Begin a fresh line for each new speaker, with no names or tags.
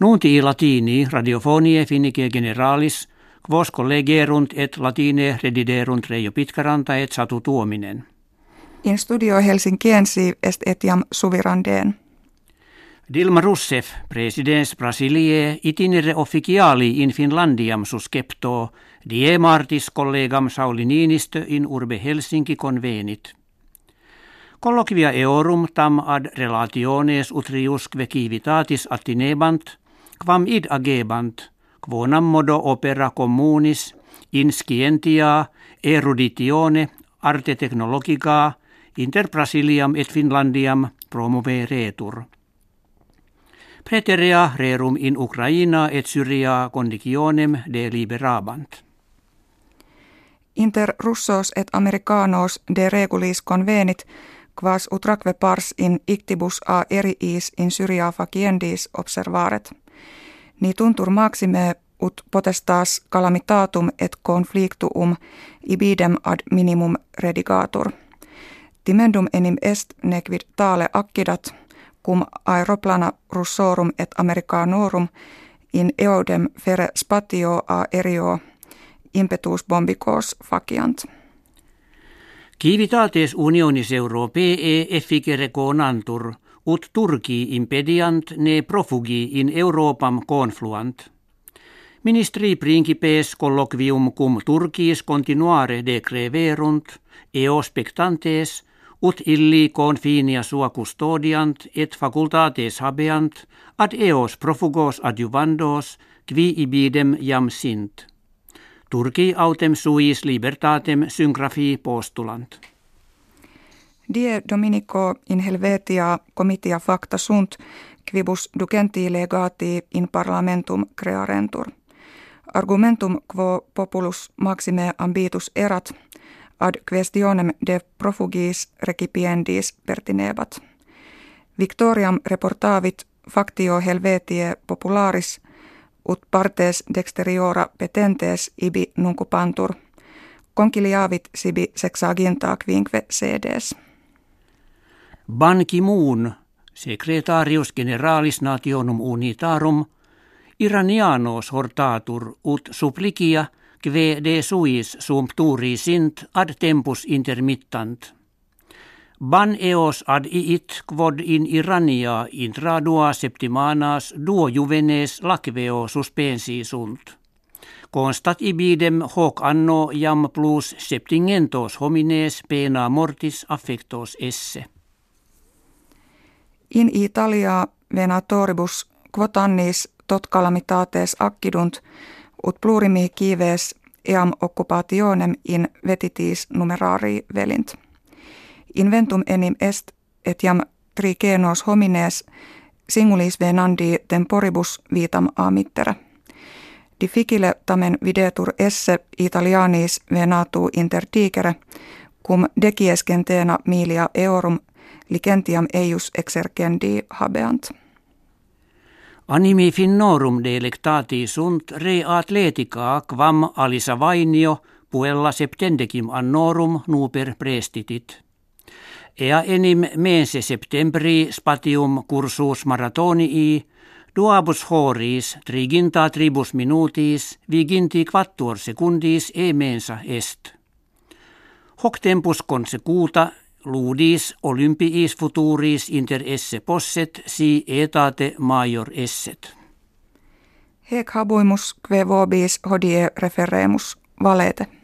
Nunti latini radiofonie finnike generalis, quos collegerunt et latine rediderunt Reijo Pitkaranta et Satu Tuominen.
In studio Helsinkiensi est etiam suvirandeen.
Dilma Rousseff, presidens Brasilie, itinere officiali in Finlandiam suscepto, die martis collegam Sauli Niinistö in urbe Helsinki convenit. Colloquia eorum tam ad relationes utriusque civitatis attinebant, quam id agebant, quonam modo opera communis, in scientia, eruditione, arte technologica, inter Brasiliam et Finlandiam promoveretur. Preterea rerum in Ukraina et Syria conditionem deliberabant.
Inter russos et americanos de regulis convenit, quas utraque pars in ictibus a eriis in Syria faciendis observaret. Ni tuntur maxime ut potestas calamitatum et conflictuum ibidem ad minimum redigatur. Timendum enim est nequid tale accidat, cum aeroplana russorum et americanorum in eodem fere spatio a erio impetus bombicos faciant.
Civitates unionis europee efficere conantur, ut Turki impediant ne profugi in Europam confluant. Ministri principes colloquium cum Turkis continuare decreverunt, eo spectantes, ut illi confinia sua custodiant et facultates habeant, ad eos profugos adjuvandos, qui ibidem jam sint. Turki autem suis libertatem syngrafi postulant.
Die Dominico in Helvetia comitia facta sunt, quibus ducenti legati in parlamentum crearentur. Argumentum quo populus maxime ambitus erat, ad questionem de profugis recipiendis pertinebat. Victoriam reportavit factio Helvetie popularis, ut partes dexteriora petentes ibi nuncupantur, conciliavit sibi sexaginta quinque sedes.
Ban Ki-moon, secretarius generalis nationum unitarum, iranianos hortatur ut supplicia kve de suis sumpturi sint ad tempus intermittant. Ban eos ad iit quod in Irania intradua septimanas duo juvenes lacveo suspensi sunt. Constat ibidem hoc anno jam plus septingentos homines pena mortis affectos esse.
In Italia venatoribus quotannis tot calamitates accidunt, ut plurimi kives eam occupationem in vetitis numerari velint. Inventum enim est etiam trigenos homines singulis venandi temporibus vitam amittera. Difficile tamen videtur esse italianis venatu interdigere, cum deciescentena milia eorum licentiam eius exercendi habeant.
Animi finnorum delectati sunt re atletica quam alisa vainio puella septendecim annorum nuper prestitit. Ea enim mense septembri spatium cursus maratonii duabus horis triginta tribus minutis viginti quattuor secundis e mensa est. Hoc tempus consecuta ludis olympiis futuris inter esse posset si etate major esset.
Hec habuimus kve vobis hodie referemus valete.